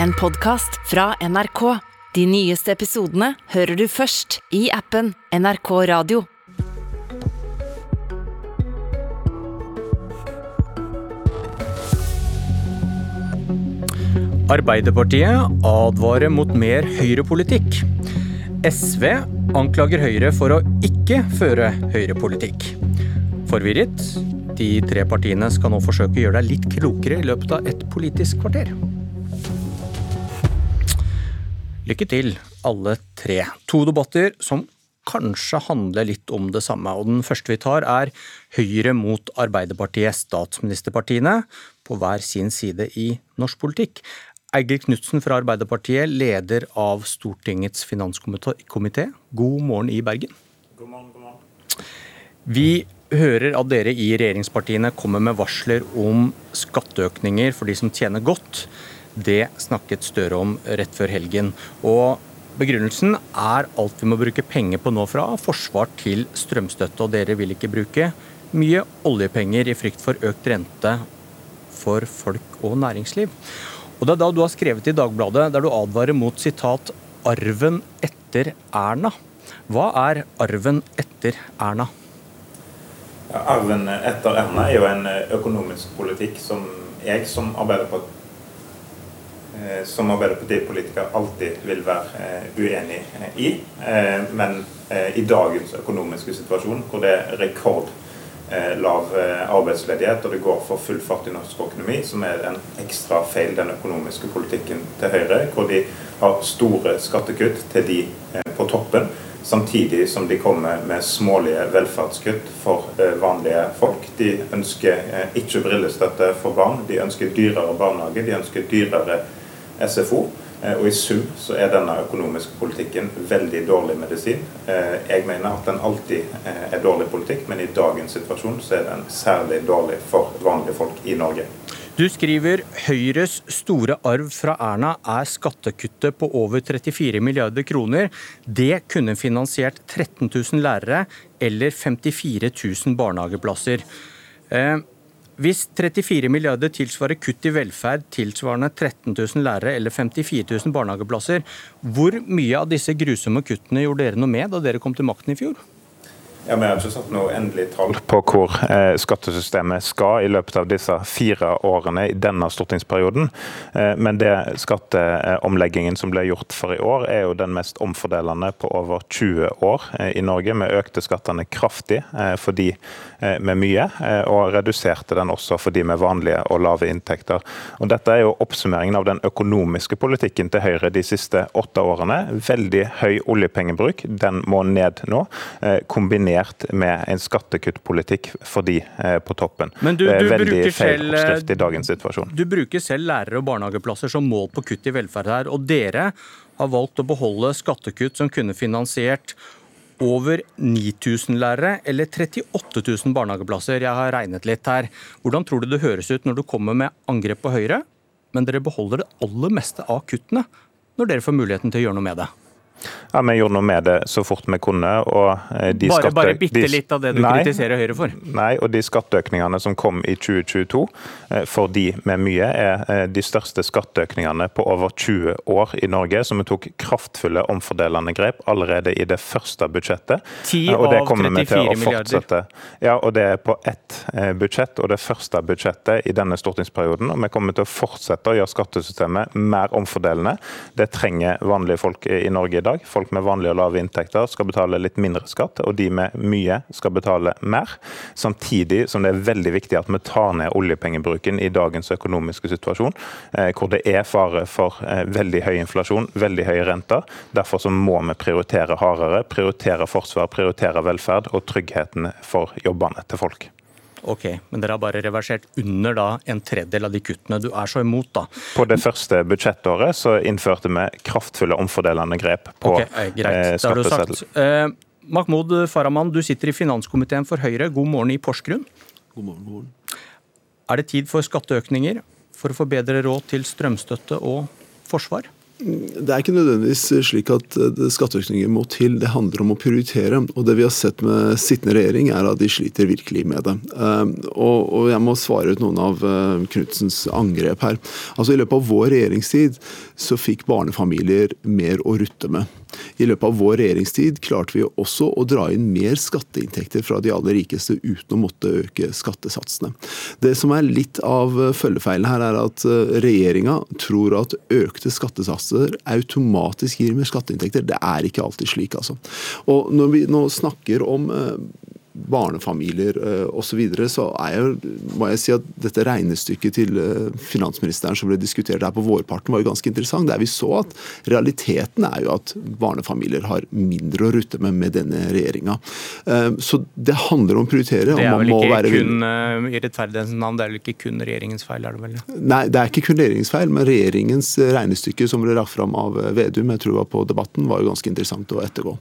en podkast fra NRK. De nyeste episodene hører du først i appen NRK Radio. Arbeiderpartiet advarer mot mer høyrepolitikk. SV anklager Høyre for å ikke føre høyrepolitikk. Forvirret? De tre partiene skal nå forsøke å gjøre deg litt klokere i løpet av et politisk kvarter. Lykke til, alle tre. To debatter som kanskje handler litt om det samme. Og den første vi tar er Høyre mot Arbeiderpartiet, statsministerpartiene, på hver sin side i norsk politikk. Eigil Knutsen fra Arbeiderpartiet, leder av Stortingets finanskomité. God morgen i Bergen. God morgen, god morgen. Vi hører at dere i regjeringspartiene kommer med varsler om skatteøkninger for de som tjener godt. Det snakket Støre om rett før helgen. Og begrunnelsen er alt vi må bruke penger på nå fra forsvar til strømstøtte. Og dere vil ikke bruke mye oljepenger i frykt for økt rente for folk og næringsliv. Og Det er da du har skrevet i Dagbladet der du advarer mot sitat 'arven etter Erna'. Hva er arven etter Erna? Arven etter Erna er jo en økonomisk politikk som jeg som Arbeiderparti som Arbeiderpartipolitiker alltid vil være eh, uenig i. Eh, men i dagens økonomiske situasjon, hvor det er rekord Eh, lav eh, arbeidsledighet, og det går for full fart i norsk økonomi, som er en ekstra feil, den økonomiske politikken til Høyre, hvor de har store skattekutt til de eh, på toppen, samtidig som de kommer med smålige velferdskutt for vanlige folk. De ønsker ikke brillestøtte for barn, de ønsker dyrere barnehage, de ønsker dyrere SFO. Eh, og I sum så er denne økonomiske politikken veldig dårlig medisin. Eh, jeg mener at den alltid eh, er dårlig politikk, men i dagens situasjon så er den særlig dårlig for vanlige folk i Norge. Du skriver Høyres store arv fra Erna er skattekuttet på over 34 milliarder kroner. Det kunne finansiert 13 000 lærere eller 54 000 barnehageplasser. Hvis 34 milliarder tilsvarer kutt i velferd tilsvarende 13 000 lærere eller 54 000 barnehageplasser, hvor mye av disse grusomme kuttene gjorde dere noe med da dere kom til makten i fjor? Ja, Vi har ikke satt noe endelig tall på hvor eh, skattesystemet skal i løpet av disse fire årene i denne stortingsperioden. Eh, men det skatteomleggingen som ble gjort for i år, er jo den mest omfordelende på over 20 år eh, i Norge. Vi økte skattene kraftig eh, for de eh, med mye, eh, og reduserte den også for de med vanlige og lave inntekter. Og Dette er jo oppsummeringen av den økonomiske politikken til Høyre de siste åtte årene. Veldig høy oljepengebruk, den må ned nå. kombinert kombinert med en skattekuttpolitikk for de eh, på toppen. Men du, det er veldig feil selv, oppskrift i dagens situasjon. Du bruker selv lærere og barnehageplasser som mål på kutt i velferd her. Og dere har valgt å beholde skattekutt som kunne finansiert over 9000 lærere eller 38 000 barnehageplasser. Jeg har regnet litt her. Hvordan tror du det høres ut når du kommer med angrep på Høyre, men dere beholder det aller meste av kuttene når dere får muligheten til å gjøre noe med det? Ja, Vi gjorde noe med det så fort vi kunne. Eh, bare, skatte, bare bitte litt av det du nei, kritiserer Høyre for? Nei, og de skatteøkningene som kom i 2022 eh, for de med mye, er eh, de største skatteøkningene på over 20 år i Norge. Så vi tok kraftfulle omfordelende grep allerede i det første budsjettet. 10 av 34 milliarder. Ja, og det er på ett budsjett, og det første budsjettet i denne stortingsperioden. Og vi kommer til å fortsette å gjøre skattesystemet mer omfordelende. Det trenger vanlige folk i Norge i dag. Folk med vanlige og lave inntekter skal betale litt mindre skatt, og de med mye skal betale mer. Samtidig som det er veldig viktig at vi tar ned oljepengebruken i dagens økonomiske situasjon, eh, hvor det er fare for eh, veldig høy inflasjon, veldig høye renter. Derfor så må vi prioritere hardere, prioritere forsvar, prioritere velferd og tryggheten for jobbene til folk. Ok, Men dere har bare reversert under da en tredjedel av de kuttene du er så imot, da. På det første budsjettåret så innførte vi kraftfulle omfordelende grep på okay, eh, greit. skatteseddel. Eh, Mahmoud Farahman, du sitter i finanskomiteen for Høyre. God morgen i Porsgrunn. God morgen, god morgen. Er det tid for skatteøkninger for å få bedre råd til strømstøtte og forsvar? Det er ikke nødvendigvis slik at eh, skatteøkninger må til, det handler om å prioritere. Og Det vi har sett med sittende regjering, er at de sliter virkelig med det. Eh, og jeg må svare ut noen av Knutsens Knudsens angrep her. Altså I løpet av vår regjeringstid så fikk barnefamilier mer å rutte med. I løpet av vår regjeringstid klarte vi også å dra inn mer skatteinntekter fra de aller rikeste uten å måtte øke skattesatsene. Det som er litt av følgefeilen her, er at eh, regjeringa tror at økte skattesatser automatisk gir mer skatteinntekter. Det er ikke alltid slik, altså. Og når vi nå snakker om eh, barnefamilier uh, osv., så, videre, så er jeg, må jeg si at dette regnestykket til eh, finansministeren som ble diskutert her på vårparten, var jo ganske interessant. Der vi så at realiteten er jo at barnefamilier har mindre å rutte med med denne regjeringa. Eh, så det handler om å prioritere. Det er vel ikke kun i rettferdighetens navn, det er vel ikke kun regjeringens feil, er det vel? Nei, det er ikke kun regjeringens feil, men regjeringens regnestykke som ble lagt fram av Vedum, jeg tror var på Debatten, var jo ganske interessant å ettergå.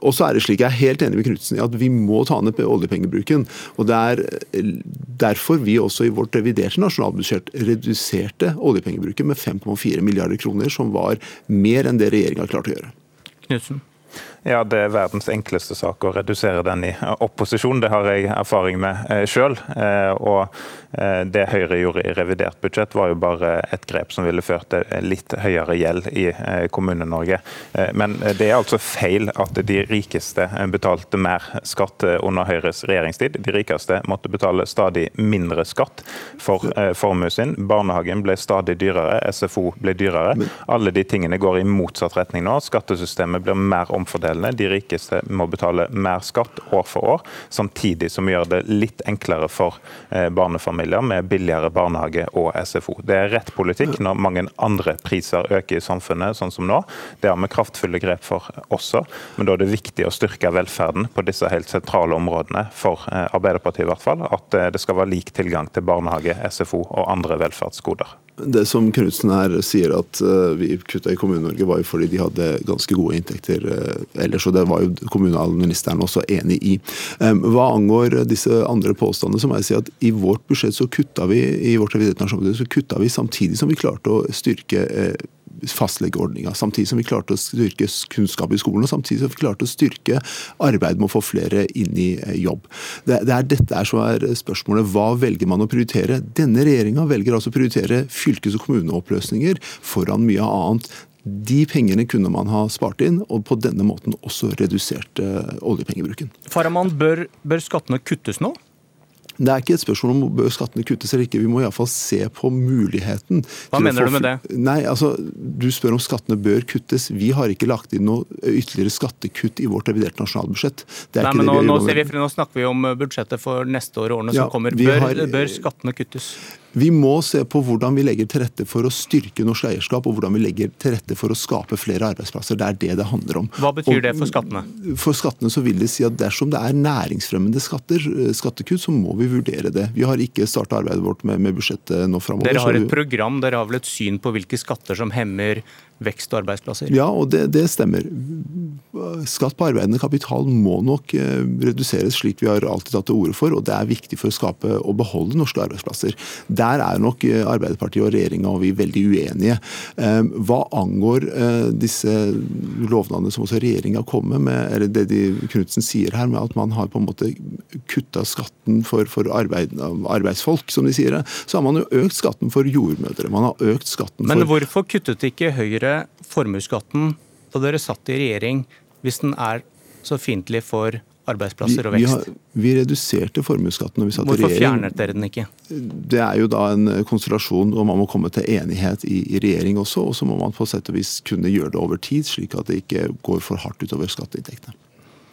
Og så er det slik, jeg er helt enig med Knutsen i at vi må ta ned oljepengebruken. og Det er eh, derfor vi også i vårt reviderte nasjonalbudsjett reduserte oljepengebruken med 5,4 milliarder kroner, som var mer enn det regjeringa klarte å gjøre. Knudsen. Ja, Det er verdens enkleste sak å redusere den i opposisjon. Det har jeg erfaring med eh, sjøl. Eh, og eh, det Høyre gjorde i revidert budsjett, var jo bare et grep som ville ført til litt høyere gjeld i Kommune-Norge. Men det er altså feil at de rikeste betalte mer skatt under Høyres regjeringstid. De rikeste måtte betale stadig mindre skatt for formuen sin. Barnehagen ble stadig dyrere, SFO ble dyrere. Alle de tingene går i motsatt retning nå. Skattesystemet blir mer omfordelt fordelene. De rikeste må betale mer skatt år for år, samtidig som vi gjør det litt enklere for eh, barnefamilier med billigere barnehage og SFO. Det er rett politikk når mange andre priser øker i samfunnet, sånn som nå. Det har vi kraftfulle grep for også, men da er det viktig å styrke velferden på disse helt sentrale områdene for eh, Arbeiderpartiet i hvert fall. At eh, det skal være lik tilgang til barnehage, SFO og andre velferdsgoder. Det som Knutsen her sier at uh, vi kutta i Kommune-Norge, var jo fordi de hadde ganske gode inntekter uh, ellers, og det var jo kommunalministeren også enig i. Hva angår disse andre påstandene, så må jeg si at i vårt budsjett så kutta vi i vårt så kutta vi samtidig som vi klarte å styrke uh, fastlegeordninga. Samtidig som vi klarte å styrke kunnskap i skolen, og samtidig som vi klarte å styrke arbeidet med å få flere inn i eh, jobb. Det, er dette som er spørsmålet. Hva velger man å prioritere? Denne regjeringa velger altså å prioritere fylkes- og kommuneoppløsninger foran mye annet. De pengene kunne man ha spart inn, og på denne måten også redusert uh, oljepengebruken. Faraman, bør, bør skattene kuttes nå? Det er ikke et spørsmål om bør skattene kuttes eller ikke. Vi må iallfall se på muligheten. Hva mener du med det? Nei, altså, Du spør om skattene bør kuttes. Vi har ikke lagt inn noe ytterligere skattekutt i vårt reviderte nasjonalbudsjett. Nei, men nå, nå, vi, nå, snakker vi om budsjettet for neste år og årene ja, som kommer. Bør, har, bør skattene kuttes? Vi må se på hvordan vi legger til rette for å styrke norsk eierskap, og hvordan vi legger til rette for å skape flere arbeidsplasser. Det er det det handler om. Hva betyr og, det for skattene? For skattene så vil det si at dersom det er næringsfremmende skatter, eh, skattekutt, så må vi vurdere det. Vi har ikke starta arbeidet vårt med, med, budsjettet nå framover. Dere har et program, dere har vel et syn på hvilke skatter som hemmer vekst og arbeidsplasser? Ja, og det, det, stemmer. Skatt på arbeidende kapital må nok eh, reduseres, slik vi har alltid tatt til orde for. Og det er viktig for å skape og beholde norske arbeidsplasser. Der er nok eh, Arbeiderpartiet og regjeringa og vi veldig uenige. Eh, hva angår disse lovnadene som også regjeringa kommer med, eller det de Knutsen sier her, med at man har på en måte kutta skatten for, for arbeid, arbeidsfolk, som de sier det, så har man jo økt skatten for jordmødre. Man har økt skatten for Men hvorfor kuttet ikke Høyre formuesskatten da dere satt i regjering, hvis den er så fiendtlig for arbeidsplasser og vekst? Vi, vi, har, vi reduserte formuesskatten da vi satt Hvorfor i regjering. Hvorfor fjernet dere den ikke? Det er jo da en konstellasjon, og man må komme til enighet i, i regjering også. Og så må man på sett og vis kunne gjøre det over tid, slik at det ikke går for hardt utover skatteinntektene.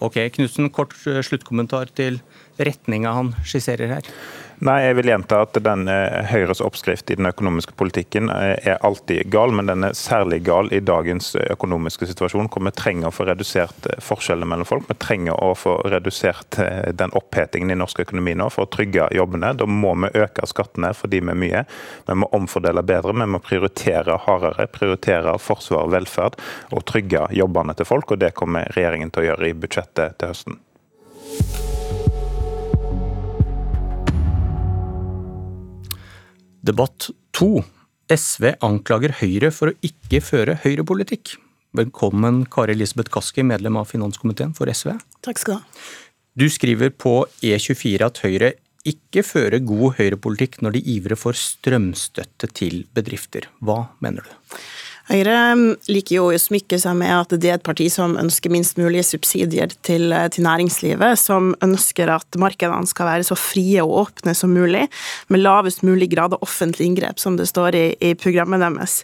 Ok, Knutsen, kort eh, sluttkommentar til retninga han skisserer her. Nei, jeg vil gjenta at den eh, Høyres oppskrift i den økonomiske politikken eh, er alltid gal, men den er særlig gal i dagens økonomiske situasjon, hvor vi trenger å få redusert forskjellene mellom folk. Vi trenger å få redusert den opphetingen i norsk økonomi nå for å trygge jobbene. Da må vi øke skattene for de med mye. Vi må omfordele bedre, vi må prioritere hardere. Prioritere forsvar og velferd og trygge jobbene til folk, og det kommer regjeringen til å gjøre i budsjettet til høsten. Debatt to SV anklager Høyre for å ikke føre høyrepolitikk. Velkommen Kari Elisabeth Kaski, medlem av finanskomiteen for SV. Takk skal du ha. Du skriver på E24 at Høyre ikke fører god høyrepolitikk når de ivrer for strømstøtte til bedrifter. Hva mener du? Høyre liker jo å smykke seg med at det er et parti som ønsker minst mulig subsidier til, til, næringslivet, som ønsker at markedene skal være så frie og åpne som mulig, med lavest mulig grad av offentlig inngrep, som det står i, i programmet deres.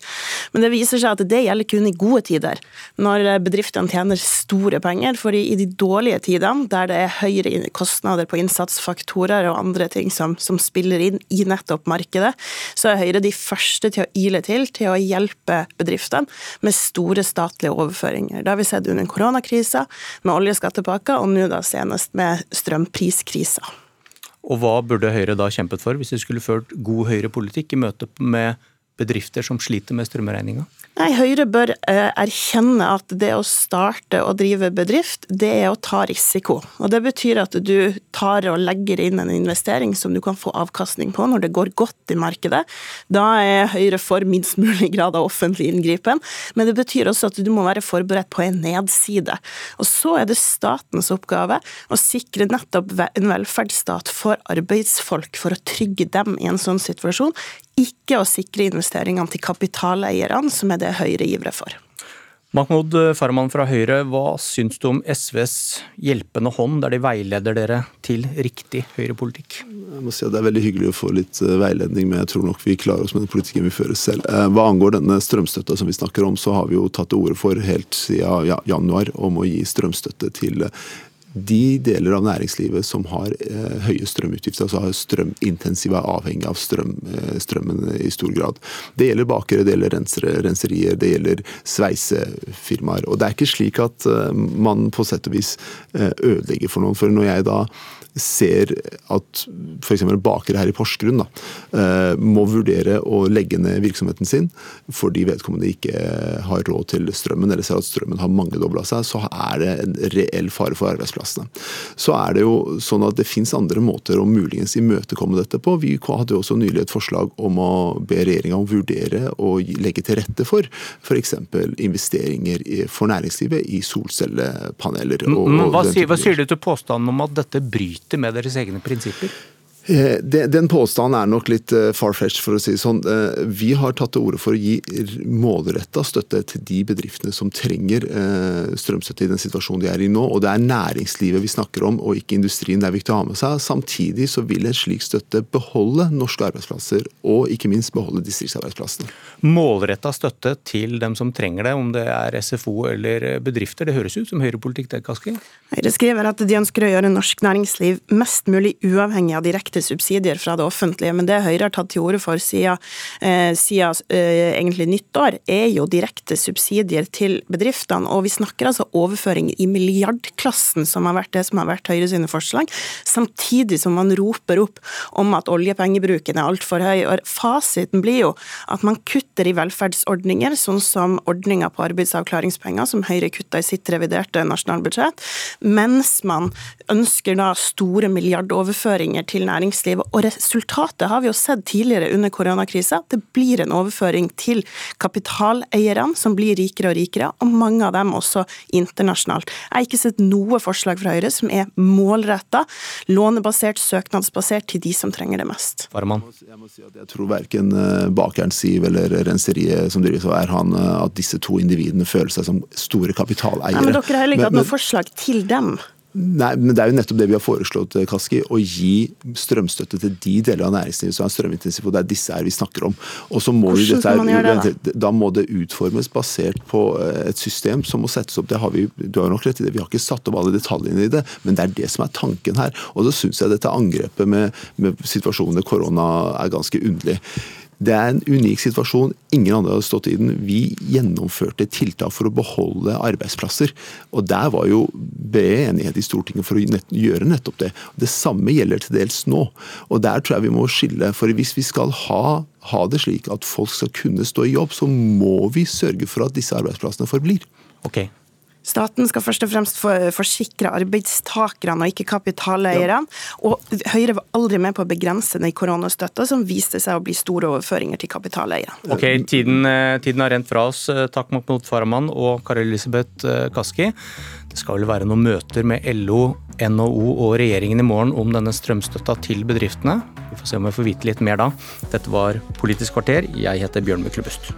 Men det viser seg at det gjelder kun i gode tider, når bedriftene tjener store penger. For i, de dårlige tidene, der det er høyere kostnader på innsatsfaktorer og andre ting som, som spiller inn i nettopp markedet, så er Høyre de første til å ile til, til å hjelpe bedrifter bedriftene med store statlige overføringer. Det har vi sett under koronakrisa, med oljeskattepakker, og nå da senest med strømpriskrisa. Og hva burde Høyre da kjempet for, hvis de skulle ført god Høyre-politikk i møte med bedrifter som sliter med strømregninga? Nei, Høyre bør eh, erkjenne at det å starte og drive bedrift, det er å ta risiko. Og Det betyr at du tar og legger inn en investering som du kan få avkastning på når det går godt i markedet. Da er Høyre for minst mulig grad av offentlig inngripen, men det betyr også at du må være forberedt på en nedside. Og Så er det statens oppgave å sikre nettopp en velferdsstat for arbeidsfolk, for å trygge dem i en sånn situasjon, ikke å sikre investeringene til kapitaleierne, som er det Høyre ivrer for. Mahmoud Farman fra Høyre, hva syns du om SVs hjelpende hånd, der de veileder dere til riktig høyrepolitikk? Jeg må si at Det er veldig hyggelig å få litt eh, veiledning, men jeg tror nok vi klarer oss med den politikken vi fører selv. Eh, hva angår denne strømstøtta som vi snakker om, så har vi jo tatt til orde for helt siden januar om å gi strømstøtte til de deler av næringslivet som har eh, høye strømutgifter, altså strømintensive, er avhengig av strøm, eh, strømmen i stor grad. Det gjelder bakere, det gjelder rensere, renserier, det gjelder sveisefirmaer. Og det er ikke slik at eh, man på sett og vis eh, ødelegger for noen. For når jeg da ser at f.eks. bakere her i Porsgrunn da, eh, må vurdere å legge ned virksomheten sin fordi vedkommende ikke har råd til strømmen, eller ser at strømmen har mangedobla seg, så er det en reell fare for arbeidsplassene. Så er det jo sånn at det fins andre måter å muligens imøtekomme dette på. Vi hadde jo også nylig et forslag om å be regjeringa om vurdere å legge til rette for f.eks. investeringer for næringslivet i solcellepaneler. Og, og hva, sier, hva sier du til påstanden om at dette bryter med deres egne prinsipper? Eh, den påstanden er nok litt eh, far-fetched, for å si det sånn. Eh, vi har tatt til orde for å gi målretta støtte til de bedriftene som trenger strømstøtte i den situasjonen de er i nå. Og det er næringslivet vi snakker om, og ikke industrien. Det er viktig å ha med seg. Samtidig så vil en slik støtte beholde norske arbeidsplasser, og ikke minst beholde distriktsarbeidsplassene. Målretta støtte til dem som trenger det, om det er SFO eller bedrifter. Det høres ut som høyrepolitikk, det, Kaski? Høyre skriver at de ønsker å gjøre norsk næringsliv mest mulig uavhengig av direkte direkte subsidier fra det offentlige. Men det Høyre har tatt til orde for siden, eh, siden eh, egentlig nyttår, er jo direkte subsidier til bedriftene. Og vi snakker altså overføring i milliardklassen, som har vært det som har vært Høyre sine forslag. Samtidig som man roper opp om at oljepengebruken er altfor høy. Og fasiten blir jo at man kutter i velferdsordninger, sånn som ordninga på arbeidsavklaringspenger, som Høyre kutta i sitt reviderte nasjonalbudsjett, mens man ønsker da store milliardoverføringer til næringslivet næringslivet. Og resultatet har vi jo sett tidligere under koronakrisa. Det blir en overføring til kapitaleierne, som blir rikere og rikere, og mange av dem også internasjonalt. Jeg har ikke sett noe forslag fra Høyre som er målretta, lånebasert, søknadsbasert til de som trenger det mest. Farman. Jeg må si at jeg tror verken eh, bakeren Siv eller renseriet som drives av Erhan, han at disse to individene føler seg som store kapitaleiere. Nei, men dere har heller ikke hatt noe forslag til dem. Nei, men Det er jo nettopp det vi har foreslått, eh, Kaski, å gi strømstøtte til de deler av næringslivet som er strømintensive. og Det er disse her vi snakker om. Og så må Hvordan skal man gjøre det, da? da må det utformes basert på eh, et system som må settes opp. Det har vi, du har nok rett i det, vi har ikke satt opp alle detaljene i det, men det er det som er tanken her. Og så syns jeg dette angrepet med, med situasjonen med korona er ganske underlig. Det er en unik situasjon. Ingen andre hadde stått i den. Vi gjennomførte tiltak for å beholde arbeidsplasser. Og der var jo bred enighet i Stortinget for å gjøre nettopp det. Det samme gjelder til dels nå. Og der tror jeg vi må skille. For hvis vi skal ha, ha det slik at folk skal kunne stå i jobb, så må vi sørge for at disse arbeidsplassene forblir. Ok. Staten skal først og fremst forsikre arbeidstakerne og ikke kapitaleierne. Ja. Og Høyre var aldri med på å begrense den koronastøtta, som viste seg å bli store overføringer til kapitaleiere. Ok, tiden, eh, tiden, har rent fra oss. Eh, takk Mahmoud Farahman og Kari Elisabeth eh, Kaski. Det skal vel være noen møter med LO, NHO og regjeringen i morgen om denne strømstøtta til bedriftene. Vi får se om vi får vite litt mer da. Dette var Politisk kvarter. Jeg heter Bjørn Myklebust.